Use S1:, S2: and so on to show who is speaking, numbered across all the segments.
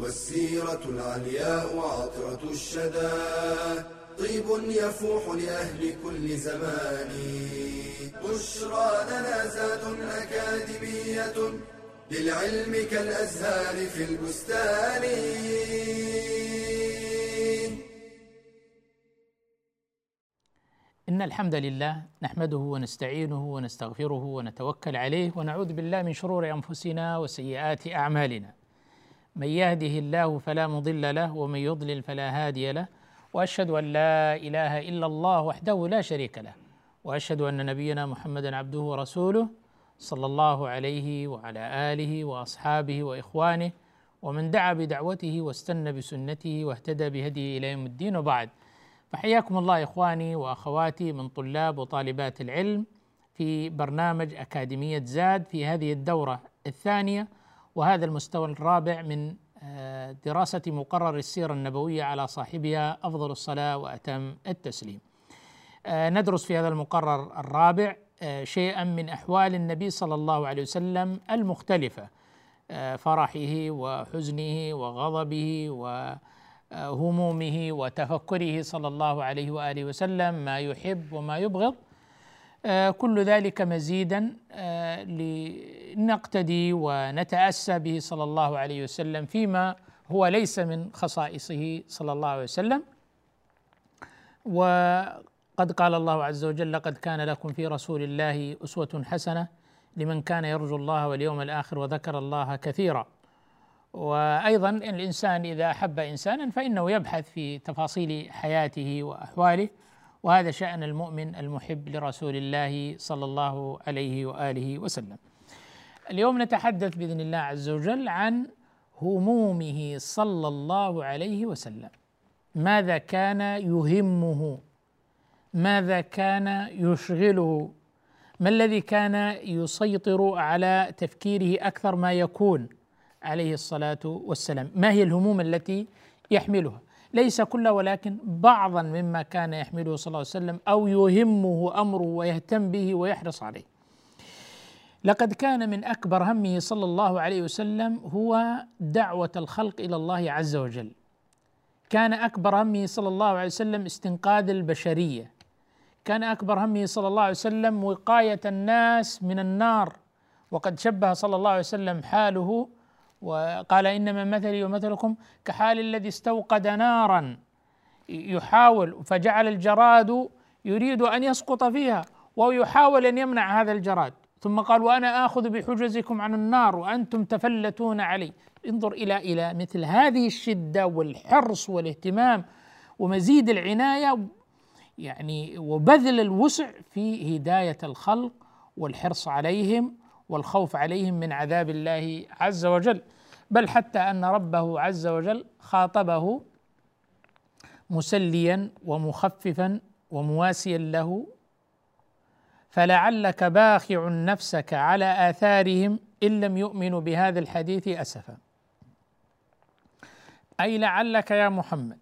S1: والسيرة العلياء عطرة الشدى. طيب يفوح لأهل كل زمان. بشرى لنا زاد أكاديمية للعلم كالأزهار في البستان.
S2: إن الحمد لله نحمده ونستعينه ونستغفره ونتوكل عليه ونعوذ بالله من شرور أنفسنا وسيئات أعمالنا. من يهده الله فلا مضل له ومن يضلل فلا هادي له وأشهد أن لا إله إلا الله وحده لا شريك له وأشهد أن نبينا محمدا عبده ورسوله صلى الله عليه وعلى آله وأصحابه وإخوانه ومن دعا بدعوته واستنى بسنته واهتدى بهديه إلى يوم الدين وبعد. فحياكم الله إخواني وأخواتي من طلاب وطالبات العلم في برنامج أكاديمية زاد في هذه الدورة الثانية وهذا المستوى الرابع من آه، دراسة مقرر السيرة النبوية على صاحبها أفضل الصلاة وأتم التسليم. آه، ندرس في هذا المقرر الرابع آه، شيئا من أحوال النبي صلى الله عليه وسلم المختلفة فرحه وحزنه وغضبه و همومه وتفكره صلى الله عليه وآله وسلم ما يحب وما يبغض كل ذلك مزيدا لنقتدي ونتأسى به صلى الله عليه وسلم فيما هو ليس من خصائصه صلى الله عليه وسلم وقد قال الله عز وجل لقد كان لكم في رسول الله أسوة حسنة لمن كان يرجو الله واليوم الآخر وذكر الله كثيرا وأيضا الإنسان إذا أحب انسانا فإنه يبحث في تفاصيل حياته وأحواله وهذا شأن المؤمن المحب لرسول الله صلى الله عليه وآله وسلم. اليوم نتحدث بإذن الله عز وجل عن همومه صلى الله عليه وسلم. ماذا كان يهمه؟ ماذا كان يشغله؟ ما الذي كان يسيطر على تفكيره أكثر ما يكون؟ عليه الصلاة والسلام ما هي الهموم التي يحملها ليس كلها ولكن بعضا مما كان يحمله صلى الله عليه وسلم أو يهمه أمره ويهتم به ويحرص عليه لقد كان من أكبر همه صلى الله عليه وسلم هو دعوة الخلق إلى الله عز وجل. كان أكبر همه صلى الله عليه وسلم استنقاذ البشرية. كان أكبر همه صلى الله عليه وسلم وقاية الناس من النار. وقد شبه صلى الله عليه وسلم حاله وقال إنما مثلي ومثلكم كحال الذي استوقد نارا. يحاول فجعل الجراد يريد أن يسقط فيها وهو يحاول أن يمنع هذا الجراد. ثم قال وأنا آخذ بحجزكم عن النار وأنتم تفلتون علي. انظر إلى إلى مثل هذه الشدة والحرص والاهتمام ومزيد العناية يعني وبذل الوسع في هداية الخلق والحرص عليهم والخوف عليهم من عذاب الله عز وجل. بل حتى أن ربه عز وجل خاطبه مسليا ومخففا ومواسيا له فلعلك باخع نفسك على آثارهم إن لم يؤمنوا بهذا الحديث أسفا. أي لعلك يا محمد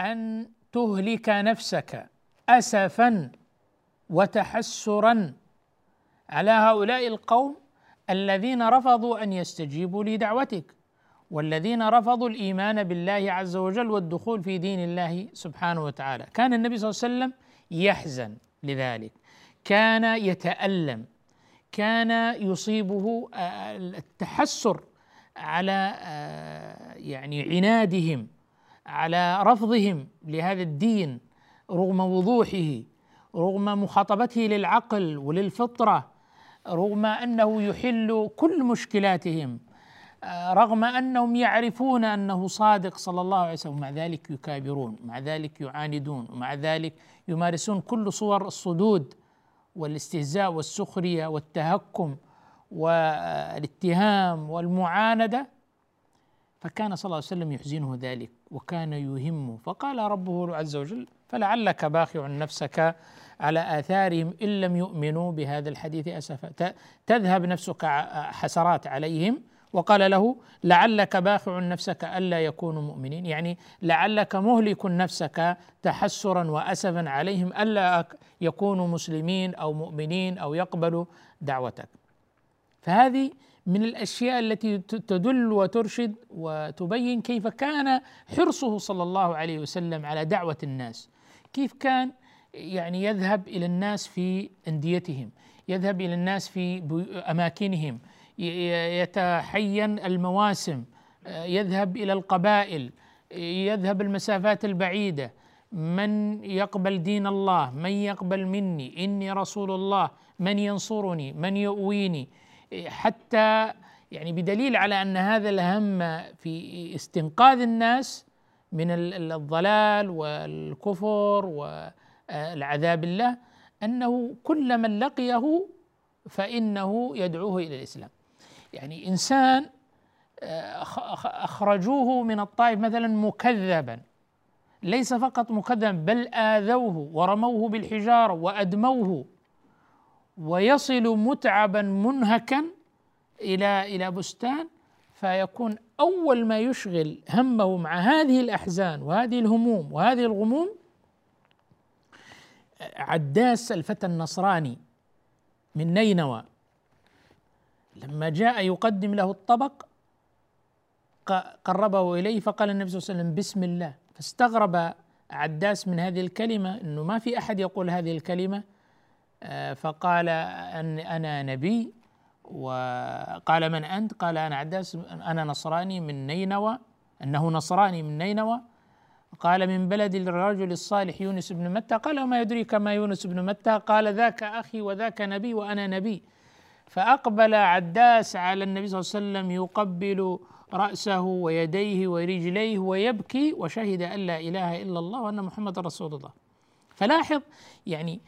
S2: أن تهلك نفسك أسفا وتحسرا على هؤلاء القوم الذين رفضوا أن يستجيبوا لدعوتك والذين رفضوا الإيمان بالله عز وجل والدخول في دين الله سبحانه وتعالى. كان النبي صلى الله عليه وسلم يحزن لذلك. كان يتألم كان يصيبه آه، التحسر على آه، يعني عنادهم على رفضهم لهذا الدين رغم وضوحه رغم مخاطبته للعقل وللفطرة رغم أنه يحل كل مشكلاتهم آه، رغم أنهم يعرفون أنه صادق صلى الله عليه وسلم مع ذلك يكابرون مع ذلك يعاندون ومع ذلك يمارسون كل صور الصدود والاستهزاء والسخرية والتهكم والاتهام والمعاندة فكان صلى الله عليه وسلم يحزنه ذلك وكان يهمه. فقال ربه عز وجل فلعلك باخع نفسك على آثارهم إن لم يؤمنوا بهذا الحديث أسفا تذهب نفسك حسرات عليهم وقال له لعلك باخع نفسك ألا يكونوا مؤمنين. يعني لعلك مهلك نفسك تحسرا وأسفا عليهم ألا يكونوا مسلمين أو مؤمنين أو يقبلوا دعوتك. فهذه من الأشياء التي تدل وترشد وتبين كيف كان حرصه صلى الله عليه وسلم على دعوة الناس. كيف كان يعني يذهب إلى الناس في أنديتهم يذهب إلى الناس في أماكنهم يتحين المواسم يذهب إلى القبائل يذهب المسافات البعيدة. من يقبل دين الله؟ من يقبل مني؟ إني رسول الله. من ينصرني؟ من يؤويني؟ حتى يعني بدليل على أن هذا الهم في استنقاذ الناس من الضلال والكفر والعذاب الله أنه كل من لقيه فإنه يدعوه إلى الإسلام. يعني إنسان آه، أخرجوه من الطائف مثلا مكذبا. ليس فقط مكذبا بل آذوه ورموه بالحجارة وأدموه ويصل متعبا منهكا إلى إلى بستان فيكون أول ما يشغل همه مع هذه الأحزان وهذه الهموم وهذه الغموم عداس الفتى النصراني من نينوى. لما جاء يقدم له الطبق قربه إليه فقال النبي صلى الله عليه وسلم بسم الله. فاستغرب عداس من هذه الكلمة إنه ما في أحد يقول هذه الكلمة آه، فقال أن أنا نبي وقال من أنت؟ قال أنا عداس أنا نصراني من نينوى أنه نصراني من نينوى. قال من بلد الرجل الصالح يونس بن متى؟ قال وما يدريك ما يونس بن متى؟ قال ذاك أخي وذاك نبي وأنا نبي. فأقبل عداس على النبي صلى الله عليه وسلم يقبل رأسه ويديه ورجليه ويبكي وشهد أن لا إله إلا الله وأن محمد رسول الله. فلاحظ يعني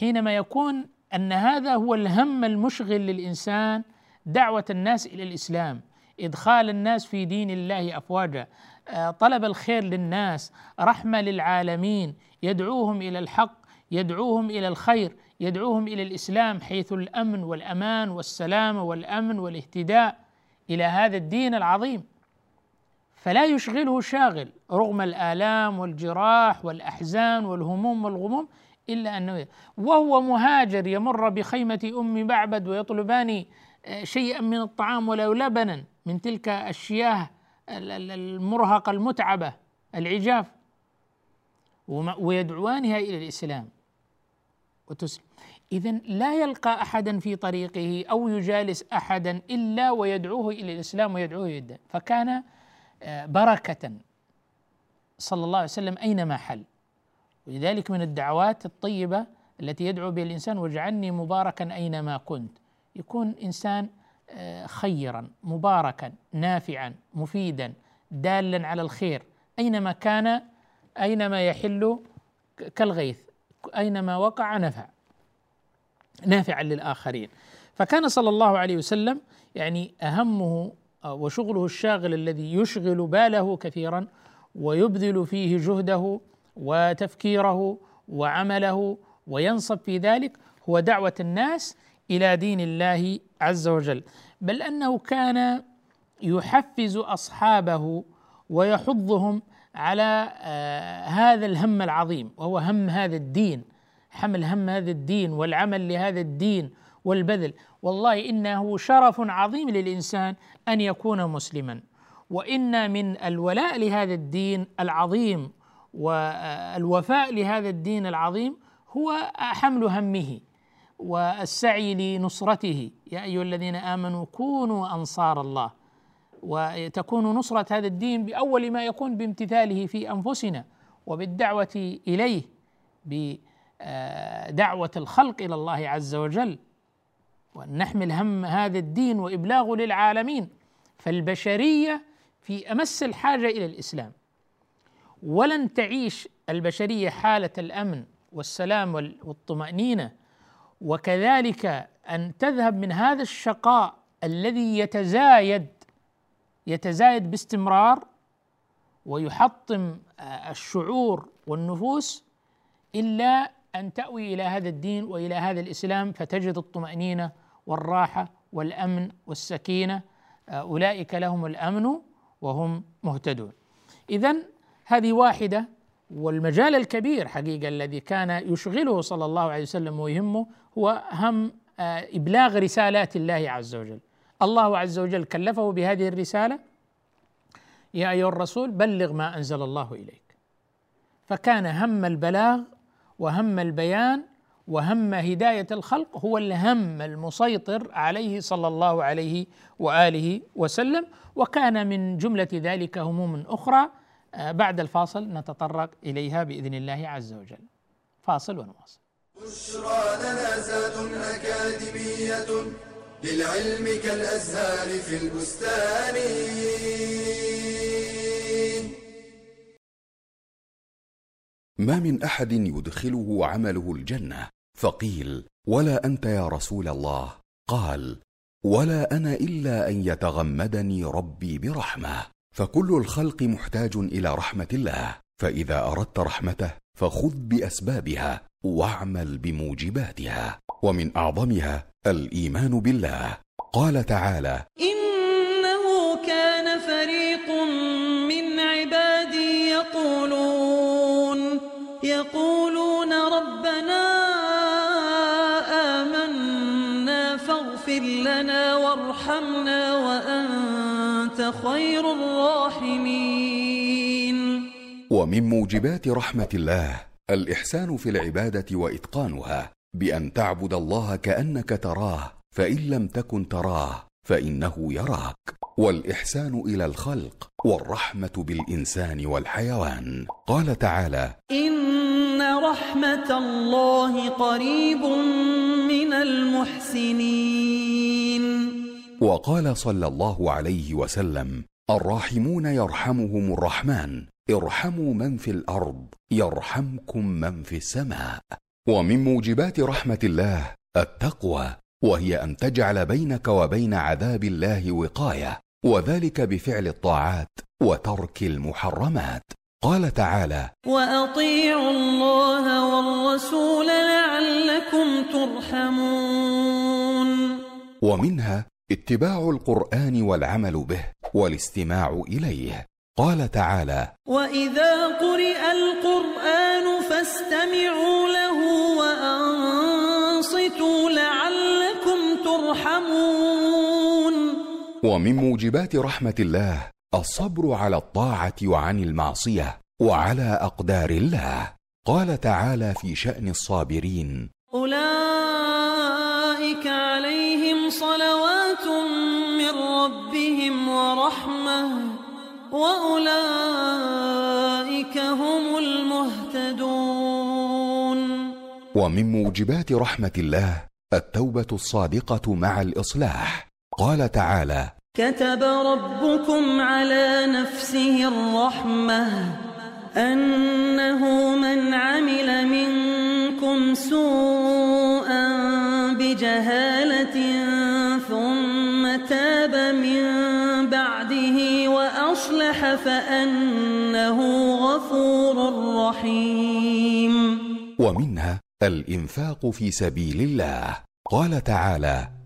S2: حينما يكون أن هذا هو الهم المشغل للإنسان دعوة الناس إلى الإسلام إدخال الناس في دين الله أفواجا آه، طلب الخير للناس رحمة للعالمين يدعوهم إلى الحق يدعوهم إلى الخير يدعوهم إلى الإسلام حيث الأمن والأمان والسلامه والأمن والاهتداء إلى هذا الدين العظيم. فلا يشغله شاغل رغم الآلام والجراح والأحزان والهموم والغموم إلا أنه وهو مهاجر يمر بخيمة أم بعبد ويطلبان آه، شيئا من الطعام ولو لبنا من تلك الشياه المرهقة المتعبة العجاف. ويدعوانها إلى الإسلام. وتسلم. إذا لا يلقى أحدا في طريقه أو يجالس أحدا إلا ويدعوه إلى الإسلام ويدعوه إلى الدين فكان آه، بركة صلى الله عليه وسلم أينما حل. ولذلك من الدعوات الطيبة التي يدعو بها الإنسان واجعلني مباركا أينما كنت. يكون إنسان آه، خيرا مباركا نافعا مفيدا دالا على الخير. أينما كان أينما يحل كالغيث. أينما وقع نفع. نافعا للآخرين. فكان صلى الله عليه وسلم يعني أهمه آه، وشغله الشاغل الذي يشغل باله كثيرا ويبذل فيه جهده وتفكيره وعمله وينصب في ذلك هو دعوة الناس إلى دين الله عز وجل. بل أنه كان يحفز أصحابه ويحضهم على آه هذا الهم العظيم وهو هم هذا الدين. حمل هم هذا الدين والعمل لهذا الدين والبذل. والله إنه شرف عظيم للإنسان أن يكون مسلما. وإن من الولاء لهذا الدين العظيم والوفاء لهذا الدين العظيم هو حمل همه والسعي لنصرته. يا أيها الذين آمنوا كونوا أنصار الله. وتكون نصرة هذا الدين بأول ما يكون بامتثاله في أنفسنا وبالدعوة إليه بدعوه الخلق إلى الله عز وجل. وان نحمل هم هذا الدين وإبلاغه للعالمين. فالبشرية في أمس الحاجة إلى الإسلام. ولن تعيش البشرية حالة الأمن والسلام والطمأنينة. وكذلك أن تذهب من هذا الشقاء الذي يتزايد يتزايد باستمرار ويحطم آه، الشعور والنفوس إلا أن تأوي إلى هذا الدين وإلى هذا الإسلام فتجد الطمأنينة والراحة والأمن والسكينة. آه، أولئك لهم الأمن وهم مهتدون. اذا هذه واحدة والمجال الكبير حقيقة الذي كان يشغله صلى الله عليه وسلم ويهمه هو هم آه، إبلاغ رسالات الله عز وجل. الله عز وجل كلفه بهذه الرسالة يا أيها الرسول بلغ ما أنزل الله إليك. فكان هم البلاغ وهم البيان وهم هداية الخلق هو الهم المسيطر عليه صلى الله عليه وآله وسلم وكان من جملة ذلك هموم أخرى آه، بعد الفاصل نتطرق إليها بإذن الله عز وجل. فاصل ونواصل.
S1: بشرى لنا زاد أكاديمية للعلم كالأزهار في البستان.
S3: ما من أحد يدخله عمله الجنة؟ فقيل ولا أنت يا رسول الله؟ قال ولا أنا إلا أن يتغمدني ربي برحمة. فكل الخلق محتاج إلى رحمة الله. فإذا أردت رحمته فخذ بأسبابها واعمل بموجباتها. ومن أعظمها الإيمان بالله. قال تعالى
S4: إنه يقولون ربنا آمنا فاغفر لنا وارحمنا وأنت خير الراحمين.
S3: ومن موجبات رحمة الله الإحسان في العبادة وإتقانها بأن تعبد الله كأنك تراه فإن لم تكن تراه فإنه يراك. والإحسان إلى الخلق والرحمة بالإنسان والحيوان. قال تعالى
S4: إن رحمة الله قريب من المحسنين.
S3: وقال صلى الله عليه وسلم الراحمون يرحمهم الرحمن. ارحموا من في الأرض يرحمكم من في السماء. ومن موجبات رحمة الله التقوى. وهي أن تجعل بينك وبين عذاب الله وقاية وذلك بفعل الطاعات وترك المحرمات. قال تعالى
S4: وأطيعوا الله والرسول لعلكم ترحمون.
S3: ومنها اتباع القرآن والعمل به والاستماع إليه. قال تعالى
S4: وإذا قرئ القرآن فاستمعوا له
S3: ومن موجبات رحمة الله الصبر على الطاعة وعن المعصية وعلى أقدار الله. قال تعالى في شأن الصابرين
S4: أولئك عليهم صلوات من ربهم ورحمة وأولئك هم المهتدون.
S3: ومن موجبات رحمة الله التوبة الصادقة مع الإصلاح. قال تعالى
S4: كتب ربكم على نفسه الرحمة أنه من عمل منكم سوءا بجهالة ثم تاب من بعده وأصلح فأنه غفور رحيم.
S3: ومنها الإنفاق في سبيل الله. قال تعالى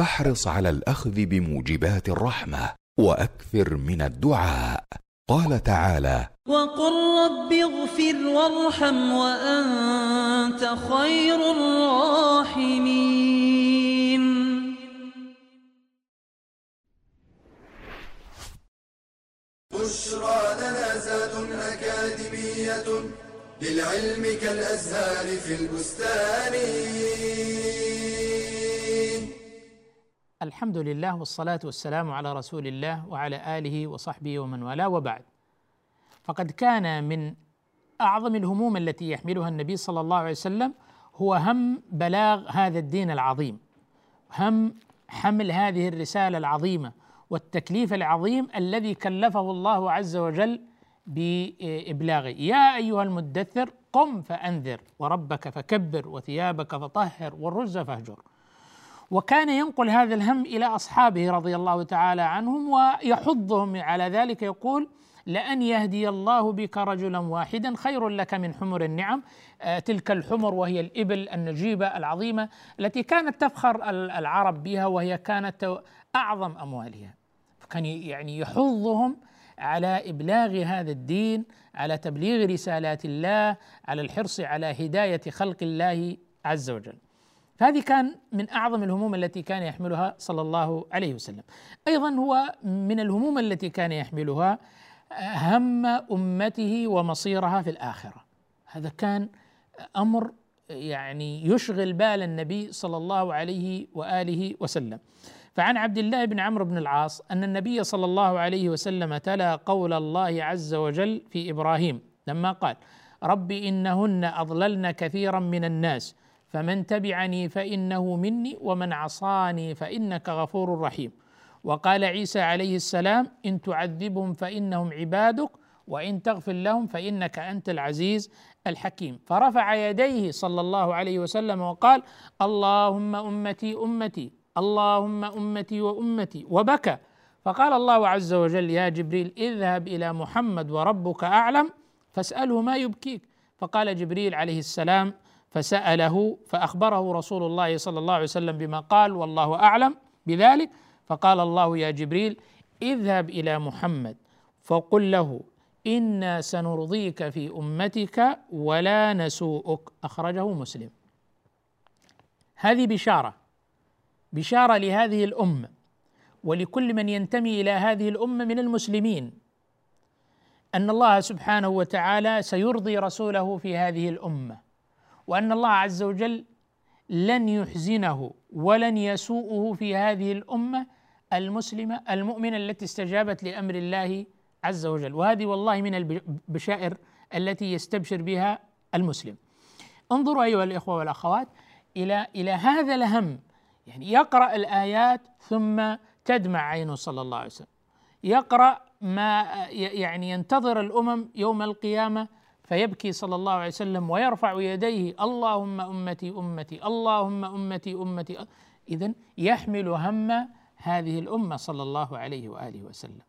S3: فاحرص على الأخذ بموجبات الرحمة وأكثر من الدعاء. قال تعالى
S4: وقل رب اغفر وارحم وأنت خير الراحمين.
S1: بشرى لنا زاد أكاديمية للعلم كالأزهار في البستان.
S2: الحمد لله والصلاة والسلام على رسول الله وعلى آله وصحبه ومن والاه وبعد. فقد كان من أعظم الهموم التي يحملها النبي صلى الله عليه وسلم هو هم بلاغ هذا الدين العظيم. هم حمل هذه الرسالة العظيمة والتكليف العظيم الذي كلفه الله عز وجل بإبلاغه. يا أيها المدثر قم فأنذر وربك فكبر وثيابك فطهر والرجز فاهجر. وكان ينقل هذا الهم إلى أصحابه رضي الله تعالى عنهم ويحضهم. على ذلك يقول لأن يهدي الله بك رجلا واحدا خير لك من حمر النعم. آه تلك الحمر وهي الإبل النجيبة العظيمة التي كانت تفخر العرب بها وهي كانت أعظم أموالها. فكان يعني يحضهم على إبلاغ هذا الدين على تبليغ رسالات الله على الحرص على هداية خلق الله عز وجل. فهذه كان من أعظم الهموم التي كان يحملها صلى الله عليه وسلم. أيضا هو من الهموم التي كان يحملها هم أمته ومصيرها في الآخرة. هذا كان أمر يعني يشغل بال النبي صلى الله عليه وآله وسلم. فعن عبد الله بن عمرو بن العاص أن النبي صلى الله عليه وسلم تلا قول الله عز وجل في إبراهيم لما قال: رب إنهن أضللن كثيرا من الناس فمن تبعني فإنه مني ومن عصاني فإنك غفور رحيم. وقال عيسى عليه السلام إن تعذبهم فإنهم عبادك وإن تغفر لهم فإنك أنت العزيز الحكيم. فرفع يديه صلى الله عليه وسلم وقال اللهم أمتي أمتي اللهم أمتي وأمتي وبكى. فقال الله عز وجل يا جبريل اذهب إلى محمد وربك أعلم فاسأله ما يبكيك. فقال جبريل عليه السلام فسأله فأخبره رسول الله صلى الله عليه وسلم بما قال والله أعلم بذلك. فقال الله يا جبريل اذهب إلى محمد فقل له إنا سنرضيك في أمتك ولا نسوءك. أخرجه مسلم. هذه بشارة بشارة لهذه الأمة ولكل من ينتمي إلى هذه الأمة من المسلمين أن الله سبحانه وتعالى سيرضي رسوله في هذه الأمة. وأن الله عز وجل لن يحزنه ولن يسوءه في هذه الأمة المسلمة المؤمنة التي استجابت لأمر الله عز وجل. وهذه والله من البشائر التي يستبشر بها المسلم. انظروا أيها الإخوة والأخوات إلى إلى هذا الهم. يعني يقرأ الآيات ثم تدمع عينه صلى الله عليه وسلم. يقرأ ما يعني ينتظر الأمم يوم القيامة فيبكي صلى الله عليه وسلم ويرفع يديه اللهم أمتي أمتي اللهم أمتي أمتي. اذا يحمل هم هذه الأمة صلى الله عليه وآله وسلم.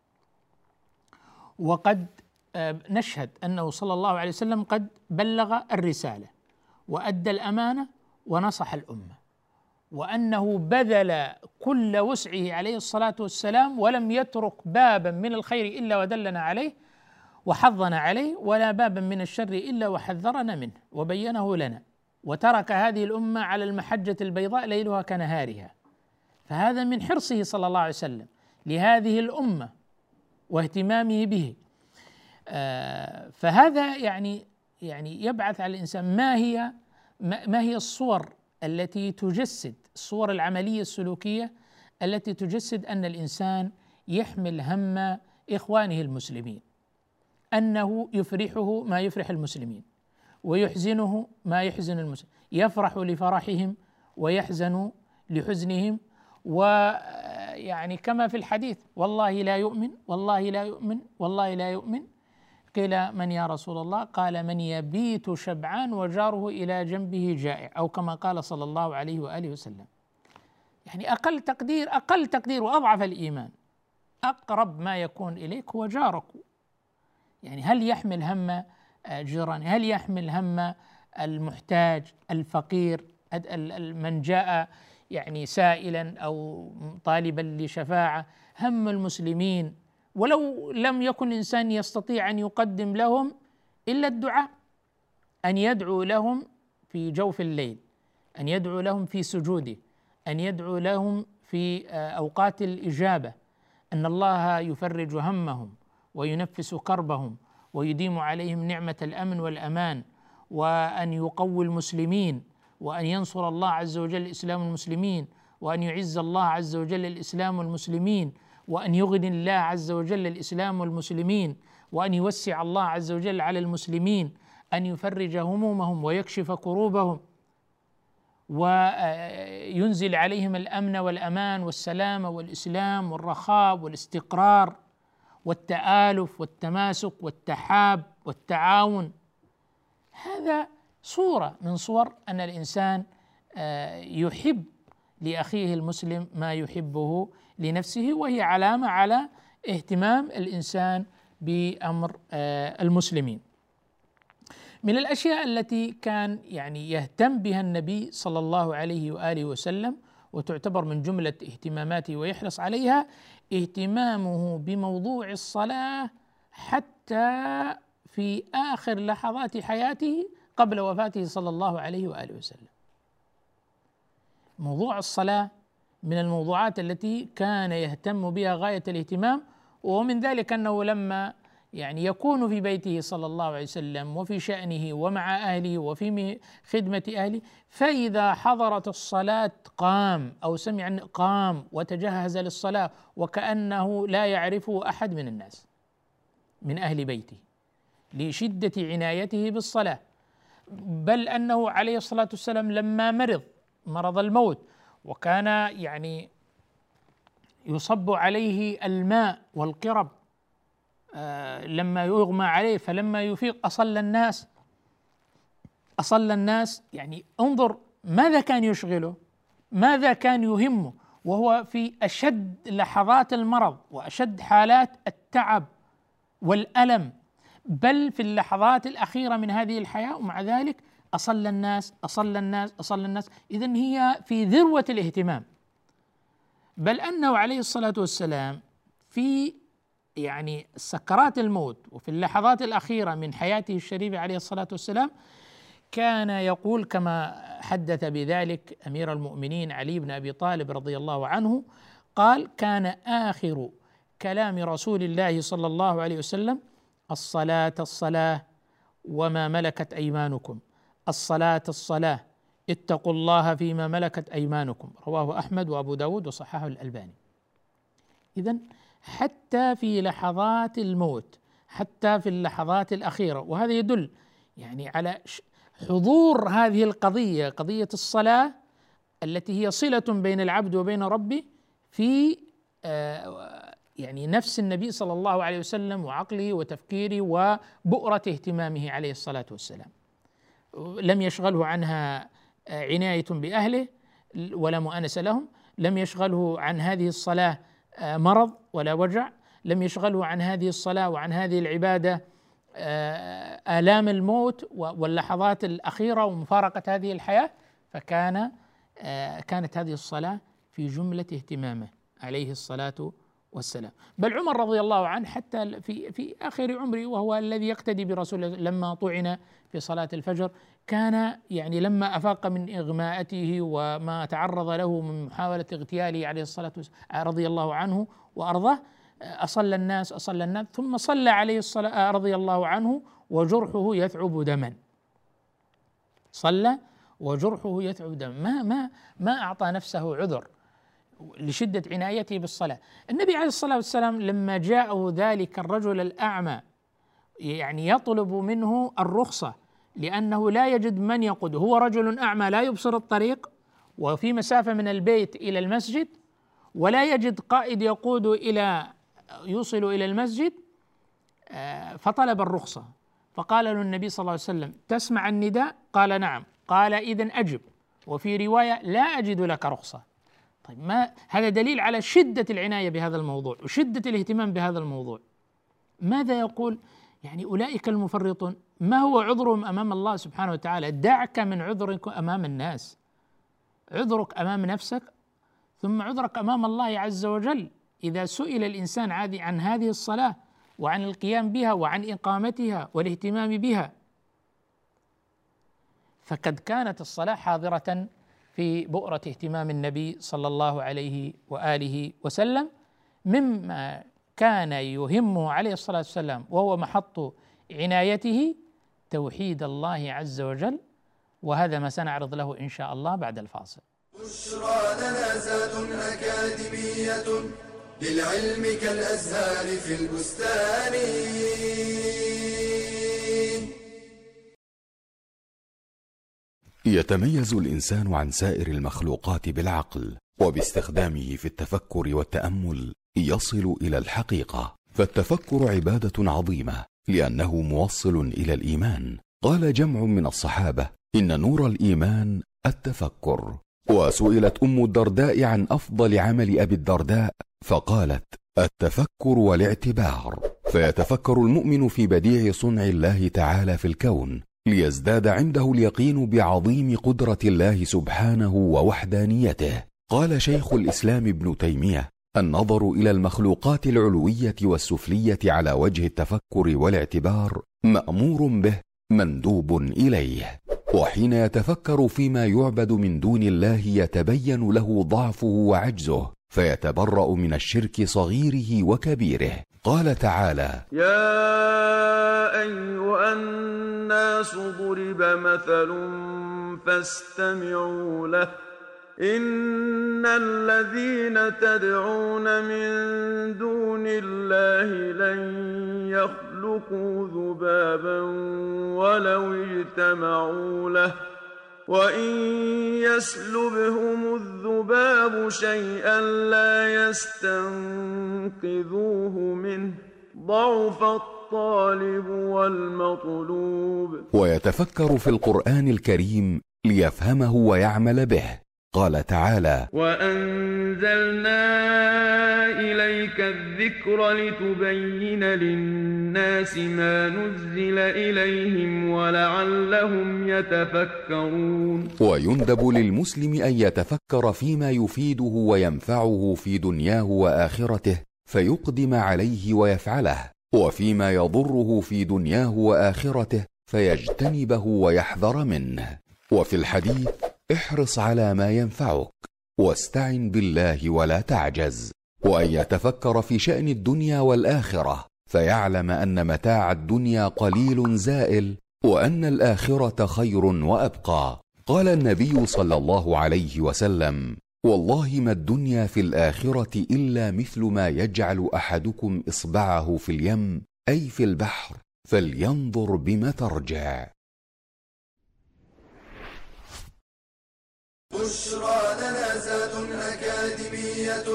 S2: وقد نشهد أنه صلى الله عليه وسلم قد بلغ الرسالة وأدى الأمانة ونصح الأمة. وأنه بذل كل وسعه عليه الصلاة والسلام ولم يترك بابا من الخير إلا ودلنا عليه. وحضنا عليه ولا بابا من الشر إلا وحذرنا منه وبينه لنا. وترك هذه الأمة على المحجة البيضاء ليلها كنهارها. فهذا من حرصه صلى الله عليه وسلم لهذه الأمة واهتمامه به. آه فهذا يعني يعني يبعث على الإنسان ما هي ما هي الصور التي تجسد الصور العملية السلوكية التي تجسد أن الإنسان يحمل هم إخوانه المسلمين. أنه يفرحه ما يفرح المسلمين ويحزنه ما يحزن المسلمين يفرح لفرحهم ويحزن لحزنهم ويعني كما في الحديث والله لا يؤمن والله لا يؤمن والله لا يؤمن. قيل من يا رسول الله؟ قال من يبيت شبعان وجاره إلى جنبه جائع أو كما قال صلى الله عليه وآله وسلم. يعني أقل تقدير أقل تقدير وأضعف الإيمان. أقرب ما يكون إليك هو جارك. يعني هل يحمل هم جيرانه هل يحمل هم المحتاج الفقير من جاء يعني سائلا أو طالبا لشفاعة؟ هم المسلمين. ولو لم يكن الإنسان يستطيع أن يقدم لهم إلا الدعاء أن يدعو لهم في جوف الليل أن يدعو لهم في سجوده أن يدعو لهم في أوقات الإجابة أن الله يفرج همهم. وينفس كربهم ويديم عليهم نعمة الأمن والأمان وأن يقوي المسلمين وأن ينصر الله عز وجل إسلام المسلمين وأن يعز الله عز وجل الإسلام والمسلمين وأن يغني الله عز وجل الإسلام والمسلمين وأن يوسع الله عز وجل على المسلمين أن يفرج همومهم ويكشف كروبهم وينزل عليهم الأمن والأمان والسلامه والإسلام والرخاء والاستقرار والتآلف والتماسك والتحاب والتعاون. هذا صورة من صور أن الإنسان آه، يحب لأخيه المسلم ما يحبه لنفسه وهي علامة على اهتمام الإنسان بأمر آه، المسلمين. من الأشياء التي كان يعني يهتم بها النبي صلى الله عليه وآله وسلم وتعتبر من جملة اهتماماته ويحرص عليها اهتمامه بموضوع الصلاة حتى في آخر لحظات حياته قبل وفاته صلى الله عليه وآله وسلم. موضوع الصلاة من الموضوعات التي كان يهتم بها غاية الاهتمام ومن ذلك أنه لما يعني يكون في بيته صلى الله عليه وسلم وفي شأنه ومع أهله وفي خدمة أهله فإذا حضرت الصلاة قام أو سمع قام وتجهز للصلاة وكأنه لا يعرفه أحد من الناس من أهل بيته لشدة عنايته بالصلاة. بل أنه عليه الصلاة والسلام لما مرض مرض الموت وكان يعني يصب عليه الماء والقرب لما يغمى عليه فلما يفيق أصلى الناس. أصلى الناس يعني انظر ماذا كان يشغله ماذا كان يهمه وهو في أشد لحظات المرض وأشد حالات التعب والألم. بل في اللحظات الأخيرة من هذه الحياة ومع ذلك أصلى الناس أصلى الناس أصلى الناس. إذا هي في ذروة الاهتمام. بل أنه عليه الصلاة والسلام في يعني سكرات الموت وفي اللحظات الأخيرة من حياته الشريفة عليه الصلاة والسلام كان يقول كما حدث بذلك أمير المؤمنين علي بن أبي طالب رضي الله عنه قال كان آخر كلام رسول الله صلى الله عليه وسلم الصلاة الصلاة وما ملكت أيمانكم. الصلاة الصلاة اتقوا الله فيما ملكت أيمانكم. رواه أحمد وأبو داود وصححه الألباني. إذا حتى في لحظات الموت حتى في اللحظات الأخيرة. وهذا يدل يعني على حضور هذه القضية قضية الصلاة التي هي صلة بين العبد وبين ربه في آه، يعني نفس النبي صلى الله عليه وسلم وعقله وتفكيره وبؤرة اهتمامه عليه الصلاة والسلام. لم يشغله عنها آه، عناية بأهله ولا مؤانسة لهم. لم يشغله عن هذه الصلاة مرض ولا وجع لم يشغله عن هذه الصلاة وعن هذه العبادة آه، آلام الموت واللحظات الأخيرة ومفارقة هذه الحياة فكان آه، كانت هذه الصلاة في جملة اهتمامه عليه الصلاة والسلام. بل عمر رضي الله عنه حتى في في آخر عمره وهو الذي يقتدي برسول لما طعن في صلاة الفجر كان يعني لما أفاق من إغماءته وما تعرض له من محاولة اغتياله عليه الصلاة والسلام رضي الله عنه وأرضاه أصلى الناس أصلى الناس ثم صلى عليه الصلاة رضي الله عنه وجرحه يثعب دما. صلى وجرحه يثعب دما. ما ما ما أعطى نفسه عذر لشدة عنايته بالصلاة. النبي عليه الصلاة والسلام لما جاءه ذلك الرجل الأعمى يعني يطلب منه الرخصة لأنه لا يجد من يقود. هو رجل أعمى لا يبصر الطريق وفي مسافة من البيت إلى المسجد ولا يجد قائد يقود إلى يوصل إلى المسجد آه، فطلب الرخصة. فقال له النبي صلى الله عليه وسلم تسمع النداء؟ قال نعم. قال إذا أجب. وفي رواية لا أجد لك رخصة. طيب ما هذا دليل على شدة العناية بهذا الموضوع وشدة الاهتمام بهذا الموضوع. ماذا يقول يعني أولئك المفرطون ما هو عذرهم أمام الله سبحانه وتعالى؟ دعك من عذرك أمام الناس. عذرك أمام نفسك ثم عذرك أمام الله عز وجل. إذا سئل الإنسان عادي عن هذه الصلاة وعن القيام بها وعن إقامتها والاهتمام بها فقد كانت الصلاة حاضرة في بؤرة اهتمام النبي صلى الله عليه وآله وسلم مما كان يهمه عليه الصلاة والسلام وهو محط عنايته توحيد الله عز وجل وهذا ما سنعرض له إن شاء الله بعد الفاصل.
S1: بشرى لنا زاد أكاديمية للعلم كالأزهار في البستان.
S3: يتميز الإنسان عن سائر المخلوقات بالعقل وباستخدامه في التفكر والتأمل. يصل إلى الحقيقة. فالتفكر عبادة عظيمة لأنه موصل إلى الإيمان. قال جمع من الصحابة إن نور الإيمان التفكر. وسئلت أم الدرداء عن أفضل عمل أبي الدرداء فقالت التفكر والاعتبار. فيتفكر المؤمن في بديع صنع الله تعالى في الكون ليزداد عنده اليقين بعظيم قدرة الله سبحانه ووحدانيته. قال شيخ الإسلام ابن تيمية النظر إلى المخلوقات العلوية والسفلية على وجه التفكر والاعتبار مأمور به مندوب إليه. وحين يتفكر فيما يعبد من دون الله يتبين له ضعفه وعجزه فيتبرأ من الشرك صغيره وكبيره. قال تعالى
S5: يا أيها الناس ضرب مثل فاستمعوا له. إن الذين تدعون من دون الله لن يخلقوا ذبابا ولو اجتمعوا له وإن يسلبهم الذباب شيئا لا يستنقذوه منه ضعف الطالب والمطلوب.
S3: ويتفكر في القرآن الكريم ليفهمه ويعمل به. قال تعالى
S5: وأنزلنا إليك الذكر لتبين للناس ما نزل إليهم ولعلهم يتفكرون.
S3: ويندب للمسلم أن يتفكر فيما يفيده وينفعه في دنياه وآخرته فيقدم عليه ويفعله وفيما يضره في دنياه وآخرته فيجتنبه ويحذر منه. وفي الحديث احرص على ما ينفعك واستعن بالله ولا تعجز وأن يتفكر في شأن الدنيا والآخرة فيعلم أن متاع الدنيا قليل زائل وأن الآخرة خير وأبقى. قال النبي صلى الله عليه وسلم والله ما الدنيا في الآخرة إلا مثل ما يجعل أحدكم إصبعه في اليم أي في البحر فلينظر بم ترجع.
S1: بشرى لنا زاد أكاديمية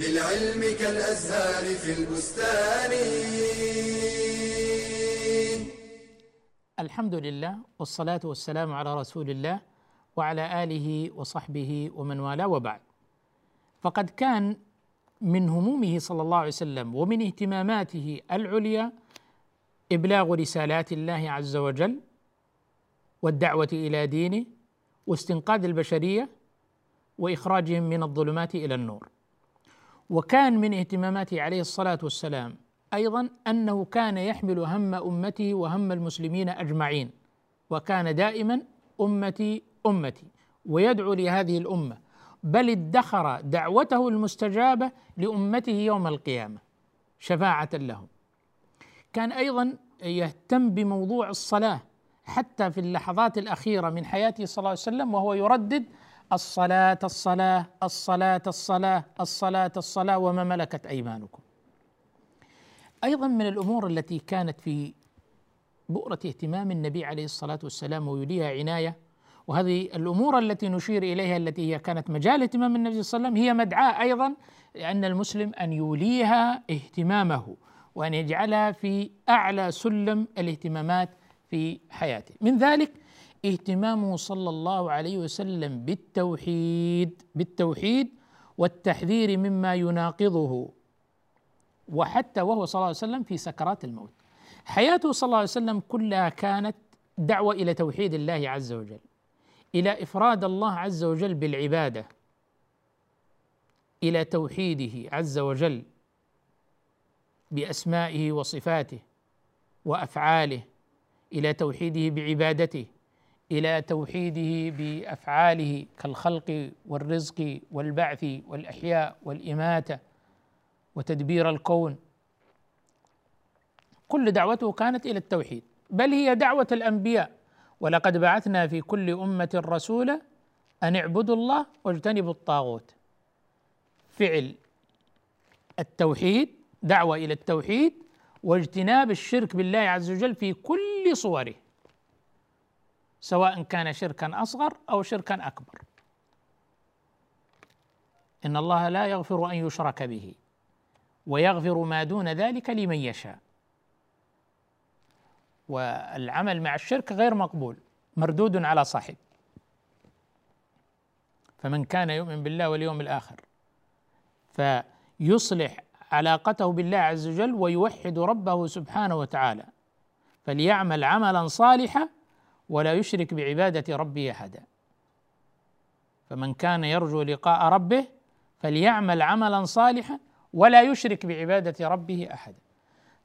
S1: للعلم كالأزهار في البستان.
S2: الحمد لله والصلاة والسلام على رسول الله وعلى آله وصحبه ومن والاه وبعد. فقد كان من همومه صلى الله عليه وسلم ومن اهتماماته العليا إبلاغ رسالات الله عز وجل والدعوة إلى دينه واستنقاذ البشرية وإخراجهم من الظلمات إلى النور. وكان من اهتماماته عليه الصلاة والسلام أيضا أنه كان يحمل هم أمته وهم المسلمين أجمعين وكان دائما أمتي أمتي ويدعو لهذه الأمة. بل ادخر دعوته المستجابة لأمته يوم القيامة شفاعة لهم. كان أيضا يهتم بموضوع الصلاة حتى في اللحظات الأخيرة من حياته صلى الله عليه وسلم وهو يردد الصلاة الصلاة الصلاة الصلاة الصلاة الصلاة وما ملكت أيمانكم. أيضا من الأمور التي كانت في بؤرة اهتمام النبي عليه الصلاة والسلام ويليها عناية وهذه الأمور التي نشير إليها التي هي كانت مجال اهتمام النبي صلى الله عليه وسلم هي مدعاة أيضا لأن المسلم أن يوليها اهتمامه وأن يجعلها في أعلى سلم الاهتمامات في حياته. من ذلك اهتمامه صلى الله عليه وسلم بالتوحيد بالتوحيد والتحذير مما يناقضه وحتى وهو صلى الله عليه وسلم في سكرات الموت. حياته صلى الله عليه وسلم كلها كانت دعوة إلى توحيد الله عز وجل إلى إفراد الله عز وجل بالعبادة إلى توحيده عز وجل بأسمائه وصفاته وأفعاله. إلى توحيده بعبادته إلى توحيده بأفعاله كالخلق والرزق والبعث والأحياء والإماتة وتدبير الكون. كل دعوته كانت إلى التوحيد بل هي دعوة الأنبياء. ولقد بعثنا في كل أمة رسولا أن اعبدوا الله واجتنبوا الطاغوت. فعل التوحيد دعوة إلى التوحيد واجتناب الشرك بالله عز وجل في كل صوره سواء كان شركا أصغر أو شركا أكبر. إن الله لا يغفر أن يشرك به ويغفر ما دون ذلك لمن يشاء. والعمل مع الشرك غير مقبول مردود على صاحب. فمن كان يؤمن بالله واليوم الآخر فيصلح علاقته بالله عز وجل ويوحد ربه سبحانه وتعالى. فليعمل عملا صالحا ولا يشرك بعبادة ربه احدا. فمن كان يرجو لقاء ربه فليعمل عملا صالحا ولا يشرك بعبادة ربه احدا.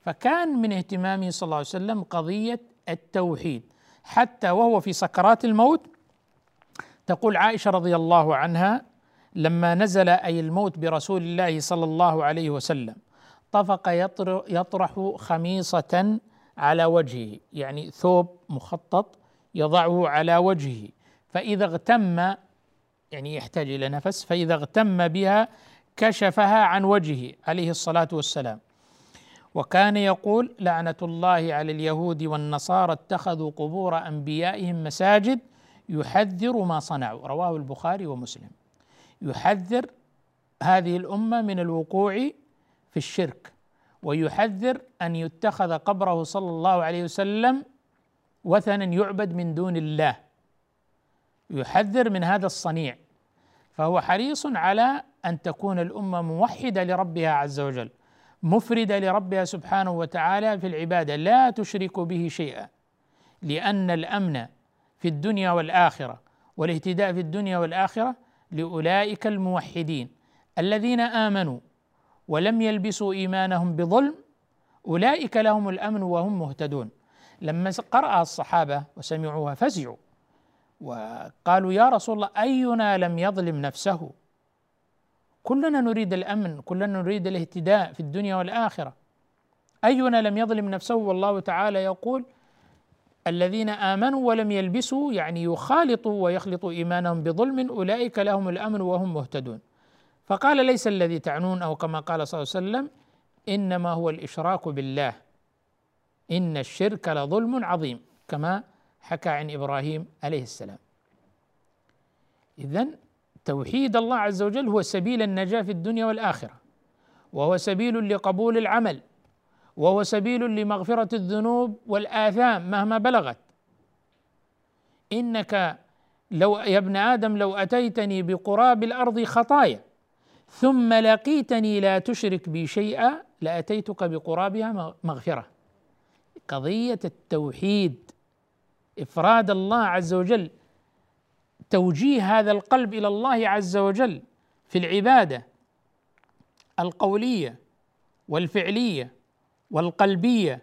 S2: فكان من اهتمامه صلى الله عليه وسلم قضية التوحيد. حتى وهو في سكرات الموت تقول عائشة رضي الله عنها لما نزل أي الموت برسول الله صلى الله عليه وسلم طفق يطرح خميصة على وجهه يعني ثوب مخطط يضعه على وجهه. فإذا اغتم يعني يحتاج إلى نفس فإذا اغتم بها كشفها عن وجهه عليه الصلاة والسلام. وكان يقول لعنة الله على اليهود والنصارى اتخذوا قبور أنبيائهم مساجد يحذر ما صنعوا. رواه البخاري ومسلم. يحذر هذه الأمة من الوقوع في الشرك. ويحذر أن يتخذ قبره صلى الله عليه وسلم وثنا يعبد من دون الله. يحذر من هذا الصنيع. فهو حريص على أن تكون الأمة موحدة لربها عز وجل مفردة لربها سبحانه وتعالى في العبادة لا تشرك به شيئا. لأن الأمن في الدنيا والآخرة والاهتداء في الدنيا والآخرة لأولئك الموحدين الذين آمنوا ولم يلبسوا إيمانهم بظلم أولئك لهم الأمن وهم مهتدون. لما قرأ الصحابة وسمعوها فزعوا وقالوا يا رسول الله أينا لم يظلم نفسه؟ كلنا نريد الأمن كلنا نريد الاهتداء في الدنيا والآخرة. أينا لم يظلم نفسه؟ والله تعالى يقول الذين آمنوا ولم يلبسوا يعني يخالطوا ويخلطوا إيمانهم بظلم أولئك لهم الأمن وهم مهتدون. فقال ليس الذي تعنون أو كما قال صلى الله عليه وسلم إنما هو الإشراك بالله. إن الشرك لظلم عظيم كما حكى عن إبراهيم عليه السلام. اذا توحيد الله عز وجل هو سبيل النجاة في الدنيا والآخرة وهو سبيل لقبول العمل وهو سبيل لمغفرة الذنوب والآثام مهما بلغت. إنك لو يا ابن آدم لو أتيتني بقراب الأرض خطايا ثم لقيتني لا تشرك بي شيئا لأتيتك بقرابها مغفرة. قضية التوحيد إفراد الله عز وجل توجيه هذا القلب إلى الله عز وجل في العبادة القولية والفعلية والقلبية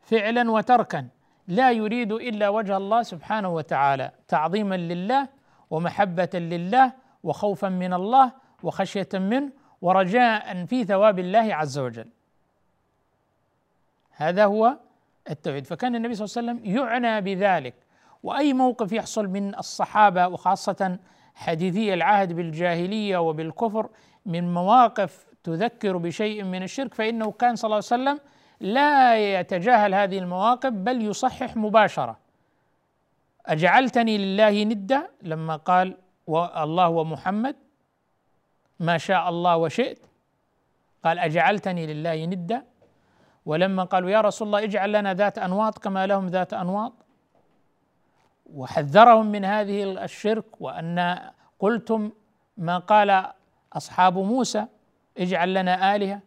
S2: فعلا وتركا لا يريد إلا وجه الله سبحانه وتعالى تعظيما لله ومحبة لله وخوفا من الله وخشية منه ورجاء في ثواب الله عز وجل. هذا هو التوحيد. فكان النبي صلى الله عليه وسلم يعنى بذلك. وأي موقف يحصل من الصحابة وخاصة حديثي العهد بالجاهلية وبالكفر من مواقف تذكر بشيء من الشرك فإنه كان صلى الله عليه وسلم لا يتجاهل هذه المواقف بل يصحح مباشرة. أجعلتني لله ندا؟ لما قال الله ومحمد ما شاء الله وشئت. قال أجعلتني لله ندا. ولما قالوا يا رسول الله اجعل لنا ذات أنواط كما لهم ذات أنواط. وحذرهم من هذه الشرك وأن قلتم ما قال أصحاب موسى اجعل لنا آلهة.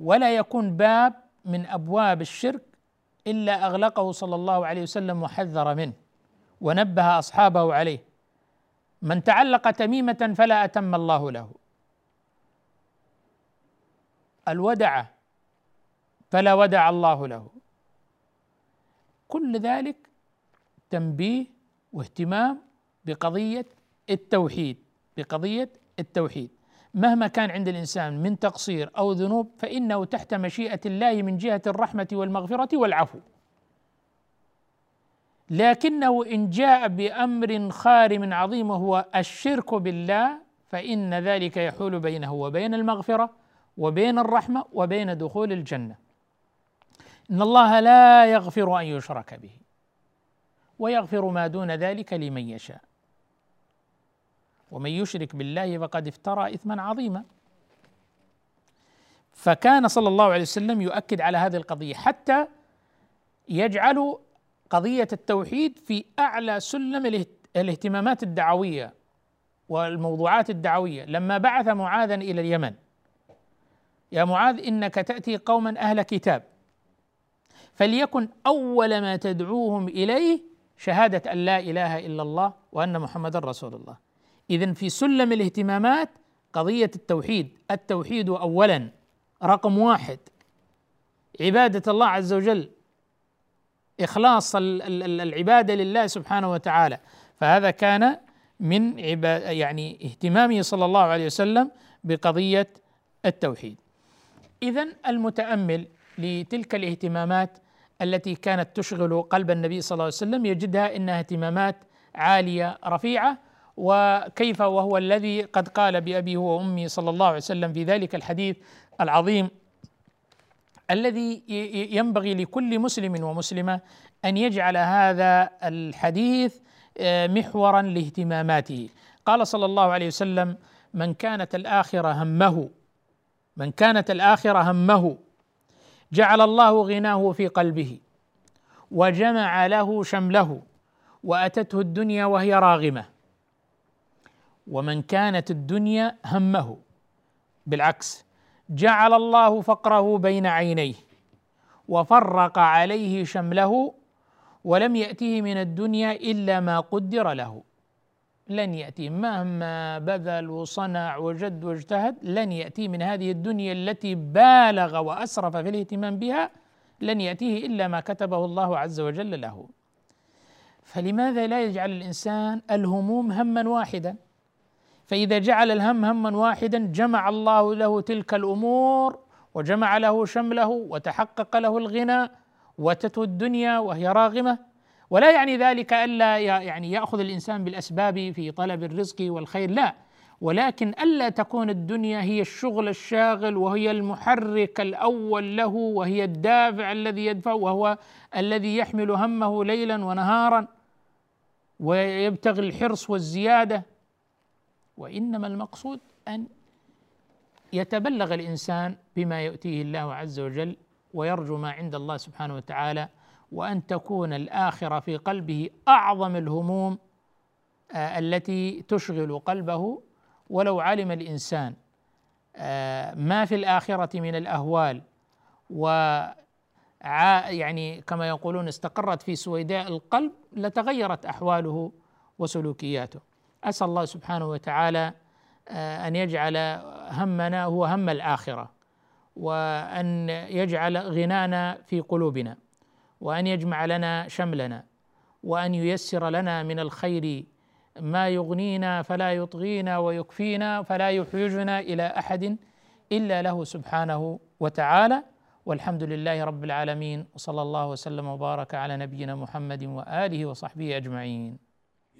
S2: ولا يكون باب من أبواب الشرك إلا أغلقه صلى الله عليه وسلم وحذر منه ونبه أصحابه عليه. من تعلق تميمة فلا أتم الله له. الودع فلا ودع الله له. كل ذلك تنبيه واهتمام بقضية التوحيد بقضية التوحيد. مهما كان عند الإنسان من تقصير أو ذنوب فإنه تحت مشيئة الله من جهة الرحمة والمغفرة والعفو. لكنه إن جاء بأمر خارم عظيم وهو الشرك بالله فإن ذلك يحول بينه وبين المغفرة وبين الرحمة وبين دخول الجنة. إن الله لا يغفر أن يشرك به ويغفر ما دون ذلك لمن يشاء. ومن يشرك بالله فقد افترى إثما عظيما. فكان صلى الله عليه وسلم يؤكد على هذه القضية حتى يجعل قضية التوحيد في أعلى سلم الاهتمامات الدعوية والموضوعات الدعوية. لما بعث معاذا إلى اليمن يا معاذ إنك تأتي قوما أهل كتاب فليكن أول ما تدعوهم إليه شهادة أن لا إله إلا الله وأن محمدا رسول الله. اذا في سلم الاهتمامات قضية التوحيد. التوحيد اولا رقم واحد. عبادة الله عز وجل إخلاص العبادة لله سبحانه وتعالى. فهذا كان من يعني اهتمامه صلى الله عليه وسلم بقضية التوحيد. اذا المتأمل لتلك الاهتمامات التي كانت تشغل قلب النبي صلى الله عليه وسلم يجدها إنها اهتمامات عالية رفيعة وكيف وهو الذي قد قال بأبي هو وأمي صلى الله عليه وسلم في ذلك الحديث العظيم الذي ينبغي لكل مسلم ومسلمة أن يجعل هذا الحديث آه، محورا لاهتماماته. قال صلى الله عليه وسلم من كانت الآخرة همه من كانت الآخرة همه جعل الله غناه في قلبه وجمع له شمله وأتته الدنيا وهي راغمة. ومن كانت الدنيا همه. بالعكس جعل الله فقره بين عينيه وفرق عليه شمله ولم يأته من الدنيا إلا ما قدر له. لن يأتي مهما بذل وصنع وجد واجتهد لن يأتي من هذه الدنيا التي بالغ وأسرف في الاهتمام بها لن يأتيه إلا ما كتبه الله عز وجل له. فلماذا لا يجعل الإنسان الهموم هما واحدا؟ فإذا جعل الهم هما واحدا جمع الله له تلك الأمور وجمع له شمله وتحقق له الغنى واتته الدنيا وهي راغمة. ولا يعني ذلك ألا يعني يأخذ الإنسان بالأسباب في طلب الرزق والخير لا. ولكن ألا تكون الدنيا هي الشغل الشاغل وهي المحرك الأول له وهي الدافع الذي يدفع وهو الذي يحمل همه ليلا ونهارا ويبتغي الحرص والزيادة. وإنما المقصود أن يتبلغ الإنسان بما يؤتيه الله عز وجل ويرجو ما عند الله سبحانه وتعالى وأن تكون الآخرة في قلبه أعظم الهموم آه التي تشغل قلبه. ولو علم الإنسان آه ما في الآخرة من الأهوال و يعني كما يقولون استقرت في سويداء القلب لتغيرت أحواله وسلوكياته. أسأل الله سبحانه وتعالى آه، أن يجعل همنا هو هم الآخرة وأن يجعل غنانا في قلوبنا وأن يجمع لنا شملنا وأن ييسر لنا من الخير. ما يغنينا فلا يطغينا ويكفينا فلا يحوجنا إلى أحد إلا له سبحانه وتعالى. والحمد لله رب العالمين وصلى الله وسلم وبارك على نبينا محمد وآله وصحبه أجمعين.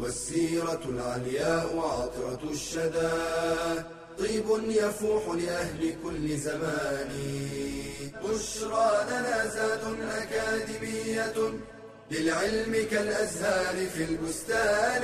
S1: والسيرة العلياء عطرة الشدى. طيب يفوح لأهل كل زمان. بشرى لنا زاد أكاديمية للعلم كالأزهار في البستان.